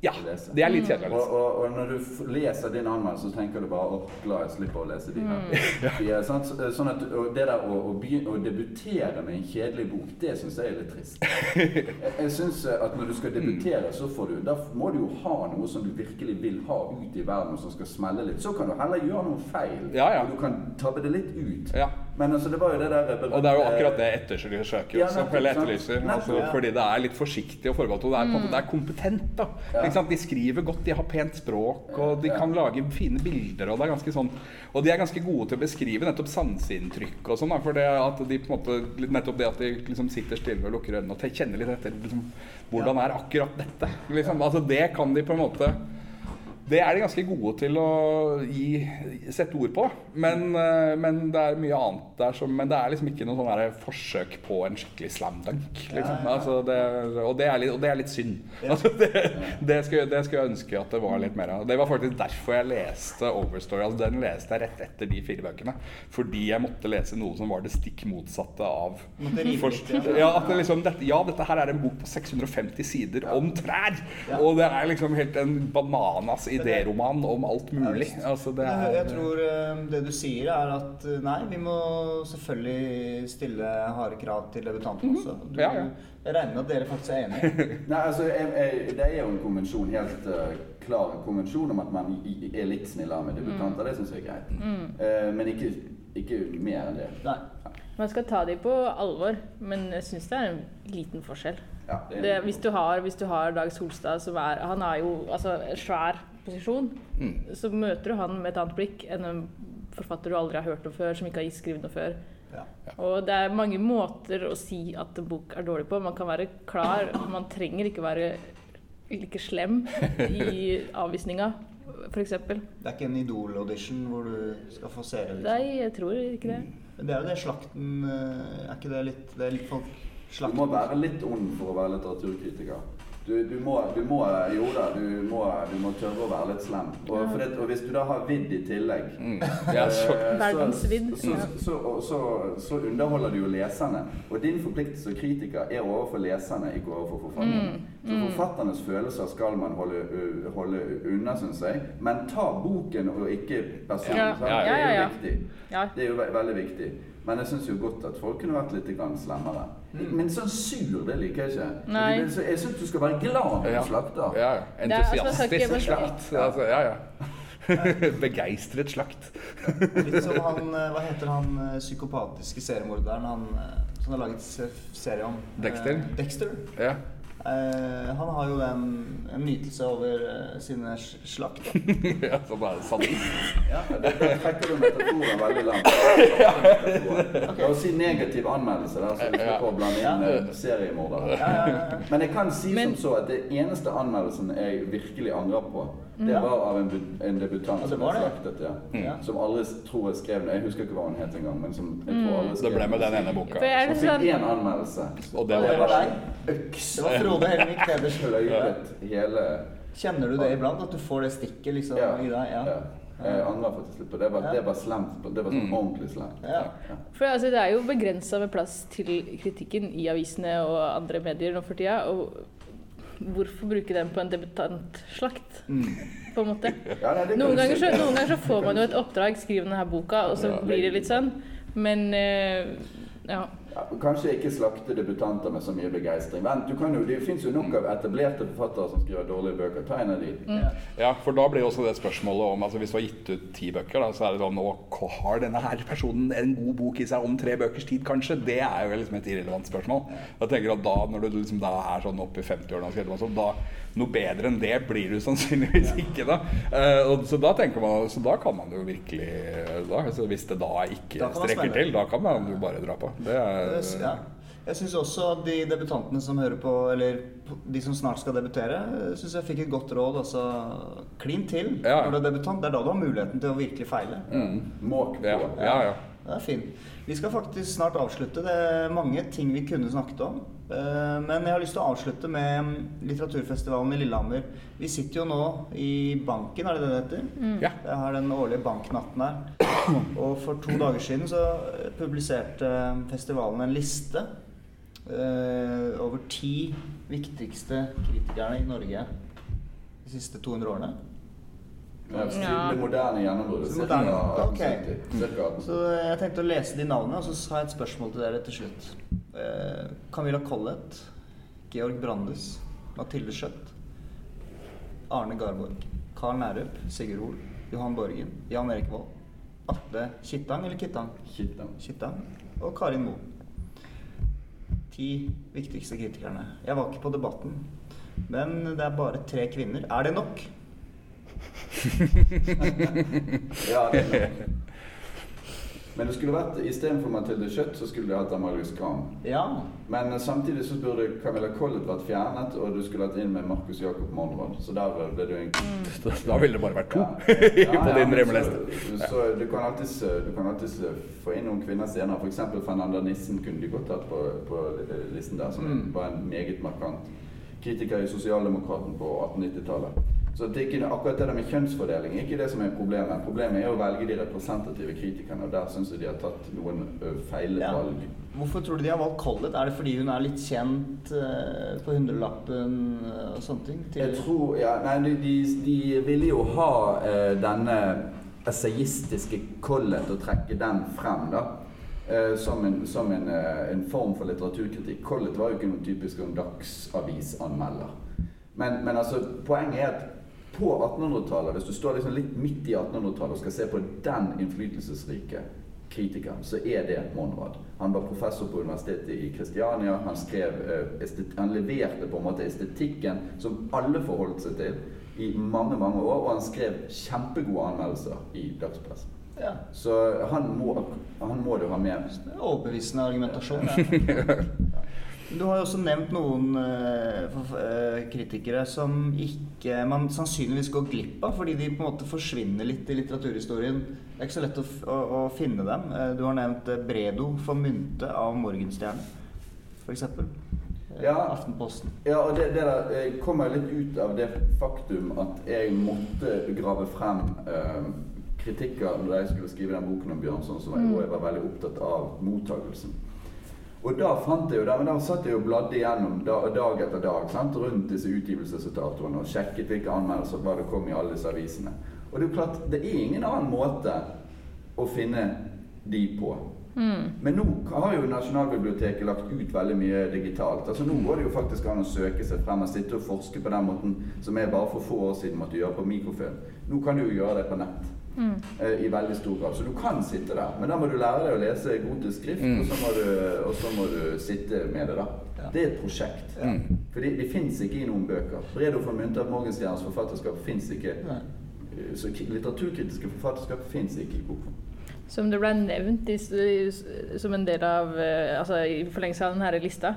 Ja, det er litt kjedelig. Og, og, og, når du leser din anmeldelse, så tenker du bare åh, glad jeg slipper å lese de her. Mm. Ja, sånn, sånn at Det der å, å, begynne, å, debutere med en kjedelig bok, det syns jeg er litt trist. Jeg, jeg synes at når du skal debutere, så får du Da må du jo ha noe som du virkelig vil ha ut i verden, og som skal smelle litt. Så kan du heller gjøre noe feil, ja, ja. og du kan tabbe det litt ut. Ja. Men altså, det var jo det der berømte... Og det er jo akkurat det ettersøker søker ja, også, eller etterlyser. Altså, fordi det er litt forsiktig og forbeholdt. Og det er, mm. det er kompetent. da. Ja. De skriver godt, de har pent språk, og de kan lage fine bilder. Og det er ganske sånn Og de er ganske gode til å beskrive nettopp sanseinntrykk og sånn. For det at de på en måte, nettopp det at de liksom sitter stille og lukker øynene og kjenner litt etter liksom, hvordan er akkurat dette. Liksom. Altså, det kan de på en måte det er de ganske gode til å gi, sette ord på. Men, eh, men, det er mye annet der som Men det er liksom ikke noe sånn forsøk på en skikkelig slam dunk. Liksom. Altså det, og, det litt, og, det er litt, synd. Altså det, det, skulle, det, skulle, jeg ønske at det var litt mer av. Det var faktisk derfor jeg leste Overstory. Altså den leste jeg rett etter de fire bøkene. Fordi jeg måtte lese noe som var det stikk motsatte av for, ja, liksom, dette, ja, dette her er en bok på 650 sider om trær! Og det er liksom helt en bananas idéroman om alt mulig. Altså, det er jeg tror eh, det du sier, er at eh, nei, vi må selvfølgelig stille harde krav til debutantene også. Du, Mhm. Ja, ja. Jeg regner med at dere faktisk er enige. Nei, altså, jeg, jeg, Det er jo en konvensjon, helt uh, klar konvensjon om at man er litt snillere med debutanter. Det syns jeg er greit. Eh, men ikke, ikke mer enn det. Nei. Man skal ta dem på alvor, men jeg syns det er en liten forskjell. Ja, det er- Det, hvis, du har, hvis du har Dag Solstad, som er Han har jo altså, svær posisjon, så møter du han med et annet blikk enn en forfatter du aldri har hørt om før, som ikke har skrevet noe før. Ja. Og det er mange måter å si at en bok er dårlig på. Man kan være klar, man trenger ikke være like slem i avvisninga, f.eks. Det er ikke en Idol-audition hvor du skal få seere, liksom. Nei, jeg tror ikke det. Mm. det er jo det slakten eh, Er ikke det litt Det er litt folk Du må være litt ond for å være litteraturkritiker. Du, du, må, du må Jo da, du må, du må tørre å være litt slem. Og, for det, og hvis du da har vidd i tillegg ja, så, eh, så- Så, ja. så, så, så, så underholder du jo leserne. Og din forpliktelse som kritiker er overfor leserne, ikke overfor forfatterne. Mm, Så forfatternes følelser skal man holde, holde unna, syns jeg. Men ta boken og ikke personen. Ja. Ja, Det er jo viktig. Ja. Det er jo ve veldig viktig. Men jeg syns jo godt at folk kunne vært litt slemmere. Men sånn sur, det liker jeg ikke. Mm. Nei. Jeg syns du skal være glad når ja, du slakter. ja, altså, entusiastisk slakt. Altså, ja, ja. Begeistret slakt. Litt som han eh, Hva heter han eh, psykopatiske seriemorderen han, eh, som har laget se- serie om? Dexter? Dexter. Ja. Eh, han har jo en, en nytelse over uh, sine slakt. ja, så bare sadist. Ja, det, det trekker du metaforen veldig langt. Å si negativ anmeldelse der, så vi skal slipper å blande inn seriemordere. Ja, ja, ja. Men jeg kan si Men- som så at det eneste anmeldelsen jeg virkelig angrer på, det var av en, en debutant som det. slaktet. Ja. Mm. Som aldri tror jeg skrev Jeg husker ikke hva hun het engang, men som jeg tror aldri Det ble med den ene boka. er Som sånn, fikk én anmeldelse. Og det var var deg. Øks. Det var Frode Helvik Pedersen. Løyet hele Kjenner du det iblant? At du får det stikket liksom Ja. i deg? Ja. ja. Jeg angrer faktisk litt på det. Var, det var slemt. Det var sånn ordentlig slemt. Ja. for altså, det er jo begrensa med plass til kritikken i avisene og andre medier nå for tida. Og hvorfor bruke den på en debutantslakt, på en måte? Ja, nei, Noen ganger, så, noen ganger så får man jo et oppdrag, skriv denne boka, og så Ja. blir det litt sånn. Men uh, ja. Ja, kanskje ikke slakte debutanter med så mye begeistring. Vent, du kan jo, det finnes jo nok av etablerte forfattere som skriver dårlige bøker. Ta en av de. Ja. Ja, for da blir også det spørsmålet om altså Hvis du har gitt ut ti bøker, da, så er det sånn Nå har denne her personen en god bok i seg om tre bøkers tid, kanskje? Det er jo liksom et irrelevant spørsmål. Jeg tenker at da, Når du liksom da er sånn oppe i 50-årene, og skrevet masse, da noe bedre enn det blir du sannsynligvis ikke. da Uh, og, Så da tenker man, så da kan man jo virkelig da, altså Hvis det da ikke Da strekker til, da kan man jo bare dra på. Det er, ja. Jeg syns også at de debutantene som hører på, eller de som snart skal debutere, syns jeg fikk et godt råd. Altså klin til Ja. når du er debutant. Det er da du har muligheten til å virkelig feile. Måk på. ja, ja, ja. Det er fint. Vi skal faktisk snart avslutte. Det er mange ting vi kunne snakket om. Eh, Men jeg har lyst til å avslutte med litteraturfestivalen i Lillehammer. Vi sitter jo nå i Banken, er det det det heter? Ja. Jeg har den årlige banknatten her. Og for to dager siden så publiserte festivalen en liste eh, over ti viktigste kritikerne i Norge de siste 200 årene. Det moderne gjennombruddet. Det Cirka moderne, ok. 1870. Cirka 1870. Så jeg tenkte å lese de navnene, og så har jeg et spørsmål til dere til slutt. Eh, Camilla Collett, Georg Brandes, Mathilde Schjøtt, Arne Garborg, Karl Nærup, Sigurd Hoel, Johan Borgen, Jan Erik Vold, Atle Kittang eller Kittang? Kittang. Kittang og Karin Moe. Ti viktigste kritikerne. Jeg var ikke på debatten, men det er bare tre kvinner. Er det nok? Ja, det er nok. Men det skulle vært, istedenfor Mathilde Kjøtt, så skulle du hatt Amalie Skram. Ja. Men eh, samtidig så burde Camilla Collett vært fjernet, og du skulle hatt inn med Markus Jakob Monrad. Så der eh, ble du egentlig Da, da ville det bare vært to Ja, på ja, din drømmeliste. Så, så du kan alltids, du kan alltids få inn noen kvinner senere. F.eks. Fernanda Nissen kunne de godt hatt på, på listen der, som Mm. var en meget markant kritiker i Sosialdemokraten på 1890-tallet. Så det er ikke, akkurat det der med kjønnsfordeling ikke det som er problemet. Problemet er å velge de representative kritikerne, og der syns jeg de har tatt noen feil feil Ja. valg. Hvorfor tror du de har valgt Collett? Er det fordi hun er litt kjent eh, på hundrelappen eh, og sånne ting? Jeg tror ja, Nei, de, de, de ville jo ha eh, denne essayistiske Collett og trekke den frem, da. eh, som en, som en, en form for litteraturkritikk. Collett var jo ikke noen typisk dagsavisanmelder. Men, men altså, poenget er at på 1800-tallet, hvis du står liksom litt midt i 1800-tallet og skal se på den innflytelsesrike kritikeren, så er det Monrad. Han var professor på universitetet i Kristiania. Han, skrev, eh, estet, han leverte på en måte estetikken som alle forholdt seg til i mange mange år, og han skrev kjempegode anmeldelser i dagspressen. Ja. Så han må, han må du ha med. Er Overbevisende argumentasjon. Ja. Du har jo også nevnt noen uh, kritikere som ikke man sannsynligvis går glipp av, fordi de på en måte forsvinner litt i litteraturhistorien. Det er ikke så lett å, f å, å finne dem. Eh, du har nevnt Bredo for mynte av Morgenstjerne, f.eks. Ja. Aftenposten. Ja, og det, det der kommer litt ut av det faktum at jeg måtte grave frem uh, kritikker da jeg skulle skrive den boken om Bjørnson, som jeg, mm. jeg var veldig opptatt av mottagelsen. Og da fant jeg jo det, men da satt jeg og bladde igjennom dag etter dag sant, rundt disse utgivelsesdatoene og sjekket hvilke anmeldelser hva det kom i alle disse avisene. Og det er jo klart, det er ingen annen måte å finne de på. Men nå har jo Nasjonalbiblioteket lagt ut veldig mye digitalt. Altså Nå går det jo faktisk an å søke seg frem og sitte og forske på den måten som jeg bare for få år siden måtte gjøre på mikrofilm. Nå kan du jo gjøre det på nett. Eh, I veldig stor grad. Så du kan sitte der. Men da må du lære deg å lese gotisk skrift, og, så må du, og så må du sitte med det. da. Ja. Det er et prosjekt. Mm. For de fins ikke i noen bøker. Bredo von Munthe av Morgenstjernes forfatterskap fins ikke. Nei. Eh, Så litteraturkritiske forfatterskap fins ikke i bokform. Som det ble nevnt i, som en del av eh, Altså i forlengelse av denne lista,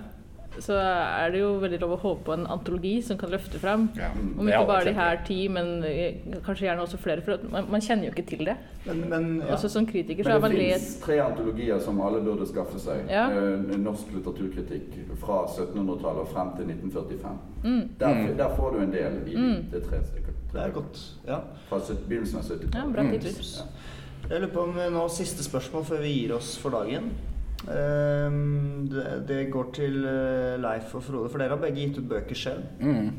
så er det jo veldig lov å håpe på en antologi som kan løfte fram. Ja, Om ikke bare de her ti, men eh, kanskje gjerne også flere. For man, man kjenner jo ikke til det. Men, men ja. Også som kritiker så har det fins tre antologier som alle burde skaffe seg. Ja. Eh, Norsk litteraturkritikk fra 1700-tallet og frem til 1945. mm. Der, Mm. der får du en del i Mm. det tre stykker. Det er godt. Ja. Fra begynnelsen av 70-tallet. bra Mm. titler. Ja. Jeg lurer på om vi nå siste spørsmål før vi gir oss for dagen. Ehm, det, går til eh, Leif og Frode, for dere har begge gitt ut bøker selv. Mm.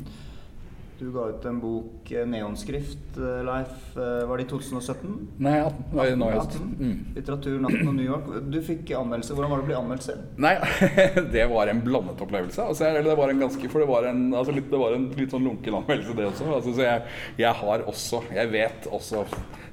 Du ga ut en bok, eh, neonskrift, eh, Leif. eh, Var det i 2017? Nei, 18. var nå i høst. 18. Mm. Litteratur, Natten og New York. Du fikk anmeldelse. Hvordan var det å bli anmeldt selv? Nei, det var en blandet opplevelse. Altså, eller det var en ganske For det var en, altså, litt, det var en litt sånn lunken anmeldelse, det også. Altså, så jeg, jeg har også Jeg vet også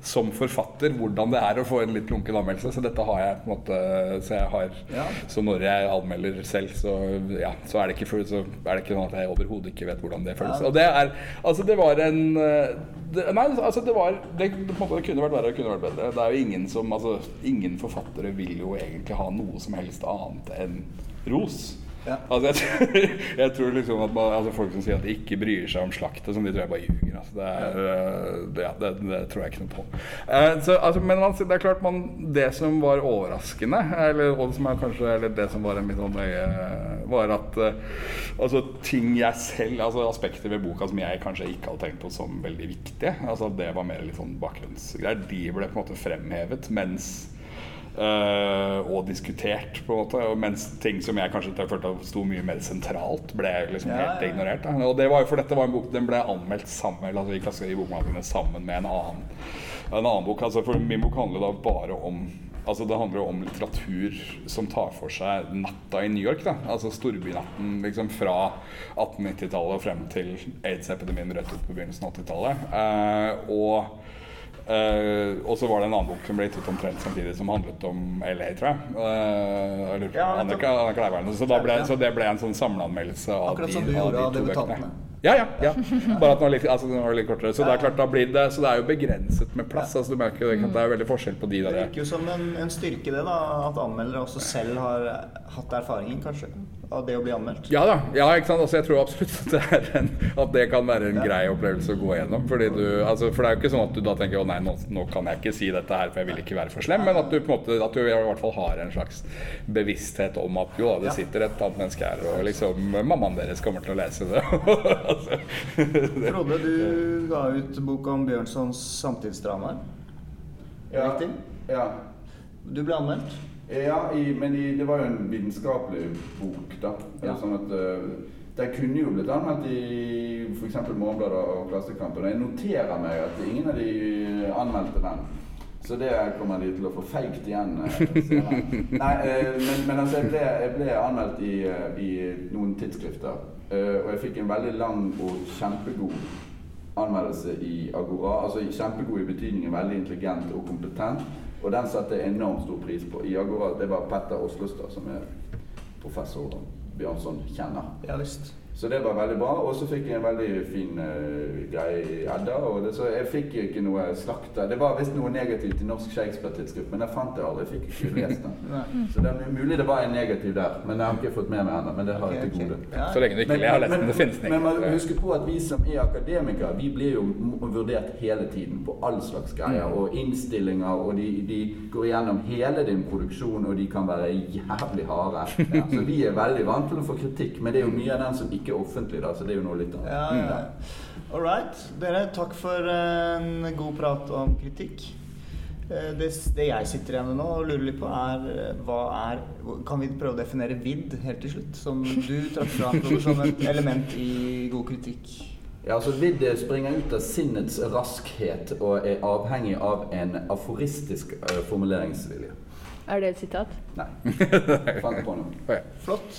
som forfatter hvordan det er å få en litt lunken anmeldelse. Så dette har jeg på en måte Så jeg har Ja. Så når jeg anmelder selv, så, ja, så, er det ikke, så er det ikke sånn at jeg overhodet ikke vet hvordan det føles. Og det er Altså, det var en eh, det, Nei, altså, det var det, måte, det kunne vært verre, det kunne vært bedre. Det er jo ingen som Altså, ingen forfattere vil jo egentlig ha noe som helst annet enn ros. Ja. Altså, jeg, tror, jeg tror liksom at man, altså Folk som sier at de ikke bryr seg om slaktet, sånn, de tror jeg bare ljuger. Altså, det, er, øh, det, det, det tror jeg ikke noe på. Eh, så, altså, men man, det er klart man, det som var overraskende, eller, og som er kanskje, eller det som var en litt sånn øye, var at eh, altså, ting jeg selv Altså aspekter ved boka som jeg kanskje ikke hadde tenkt på som veldig viktige, altså det var mer litt sånn bakgrunnsgreier, de ble på en måte fremhevet. mens Eh, og diskutert, på en måte. Mens ting som jeg kanskje ikke følte sto mye mer sentralt, ble liksom Ja, helt ignorert. Da. Og det var jo for dette var en bok Den ble anmeldt sammen altså, i, klasse, i sammen med en annen, en annen bok. Altså, for min bok handler da bare om Altså Det handler jo om litteratur som tar for seg natta i New York. da Altså storbynatten liksom fra 1890-tallet og frem til aids-epidemien rett ut på begynnelsen av 80-tallet. Eh, og Eh, og så var det en annen bok som ble gitt ut omtrent samtidig, som handlet om LA, tror jeg. Eh, eller Ja. Annika, Annika Leiberg. Så, da ble, så det ble en sånn samleanmeldelse av Akkurat de, som du av gjorde de av to debutantene. Ja, ja. ja. Bare at den var litt, altså, litt kortere. Så det er klart da blir det Så det er jo begrenset med plass. Altså, du merker jo at det er veldig forskjell på de der. Det virker jo som en, en styrke det, da, at anmeldere også selv har hatt erfaringen, kanskje. av det å bli anmeldt? Ja da. ja, ikke sant? Altså, jeg tror absolutt at det, en, at det kan være en grei opplevelse å gå gjennom. Fordi du, altså, for det er jo ikke sånn at du da tenker å nei, nå, nå kan jeg ikke si dette her, for jeg vil ikke være for slem. Men at du på en måte, at du i hvert fall har en slags bevissthet om at jo da, det sitter et annet menneske her, og liksom mammaen deres kommer til å lese det. altså, Frode, du ga ut bok om Bjørnsons samtidsdramaer. Ja. Riktig? Ja. Du ble anmeldt. Ja, i, men i, det var jo en vitenskapelig bok, da. Ja. Sånn at uh, Den kunne jo blitt anmeldt i f.eks. Morgenbladet og Klassekampen. Og jeg noterer meg at ingen av de anmeldte den. Så det kommer de til å få feigt igjen eh, senere. Nei, eh, men, men altså, jeg ble, jeg ble anmeldt i, eh, i noen tidsskrifter. Eh, og jeg fikk en veldig lang og kjempegod anmeldelse i Agora. Altså kjempegod i betydningen veldig intelligent og kompetent. Og den satte jeg enormt stor pris på. I Agora, Det var Petter Oslostad, som er professor Bjørnson kjenner. Ja visst. Så det var veldig bra. Og så fikk jeg en veldig fin uh, greie i Edda. Og det, så jeg fikk ikke noe slakta. Det var visst noe negativt i Norsk Shakespeare-tidsskrift, men jeg fant det aldri. Jeg fikk ikke lest den. Så det er mulig det var en negativ der, men jeg har ikke fått med meg ennå. Men det har jeg til gode. Ja. så lenge du ikke jeg har lest den. Det finnes den Men man husker på at vi som er akademikere, vi blir jo vurdert hele tiden på all slags greier. Mm. Og innstillinger, og de, de går gjennom hele din produksjon, og de kan være jævlig harde. Så vi er veldig vant til å få kritikk, men det er jo mye av den som ikke er offentlig, da, så det er jo noe litt annet. Ja, ja. All right. Dere, takk for en god prat om kritikk. Eh, Det, det jeg sitter igjen med nå og lurer litt på, er eh, hva er Kan vi prøve å definere vidd helt til slutt? Som du trakk fram som et element i god kritikk. Ja, altså Vidd springer ut av sinnets raskhet og er avhengig av en aforistisk eh, formuleringsvilje. Er det et sitat? Nei. Fant på noe. Flott.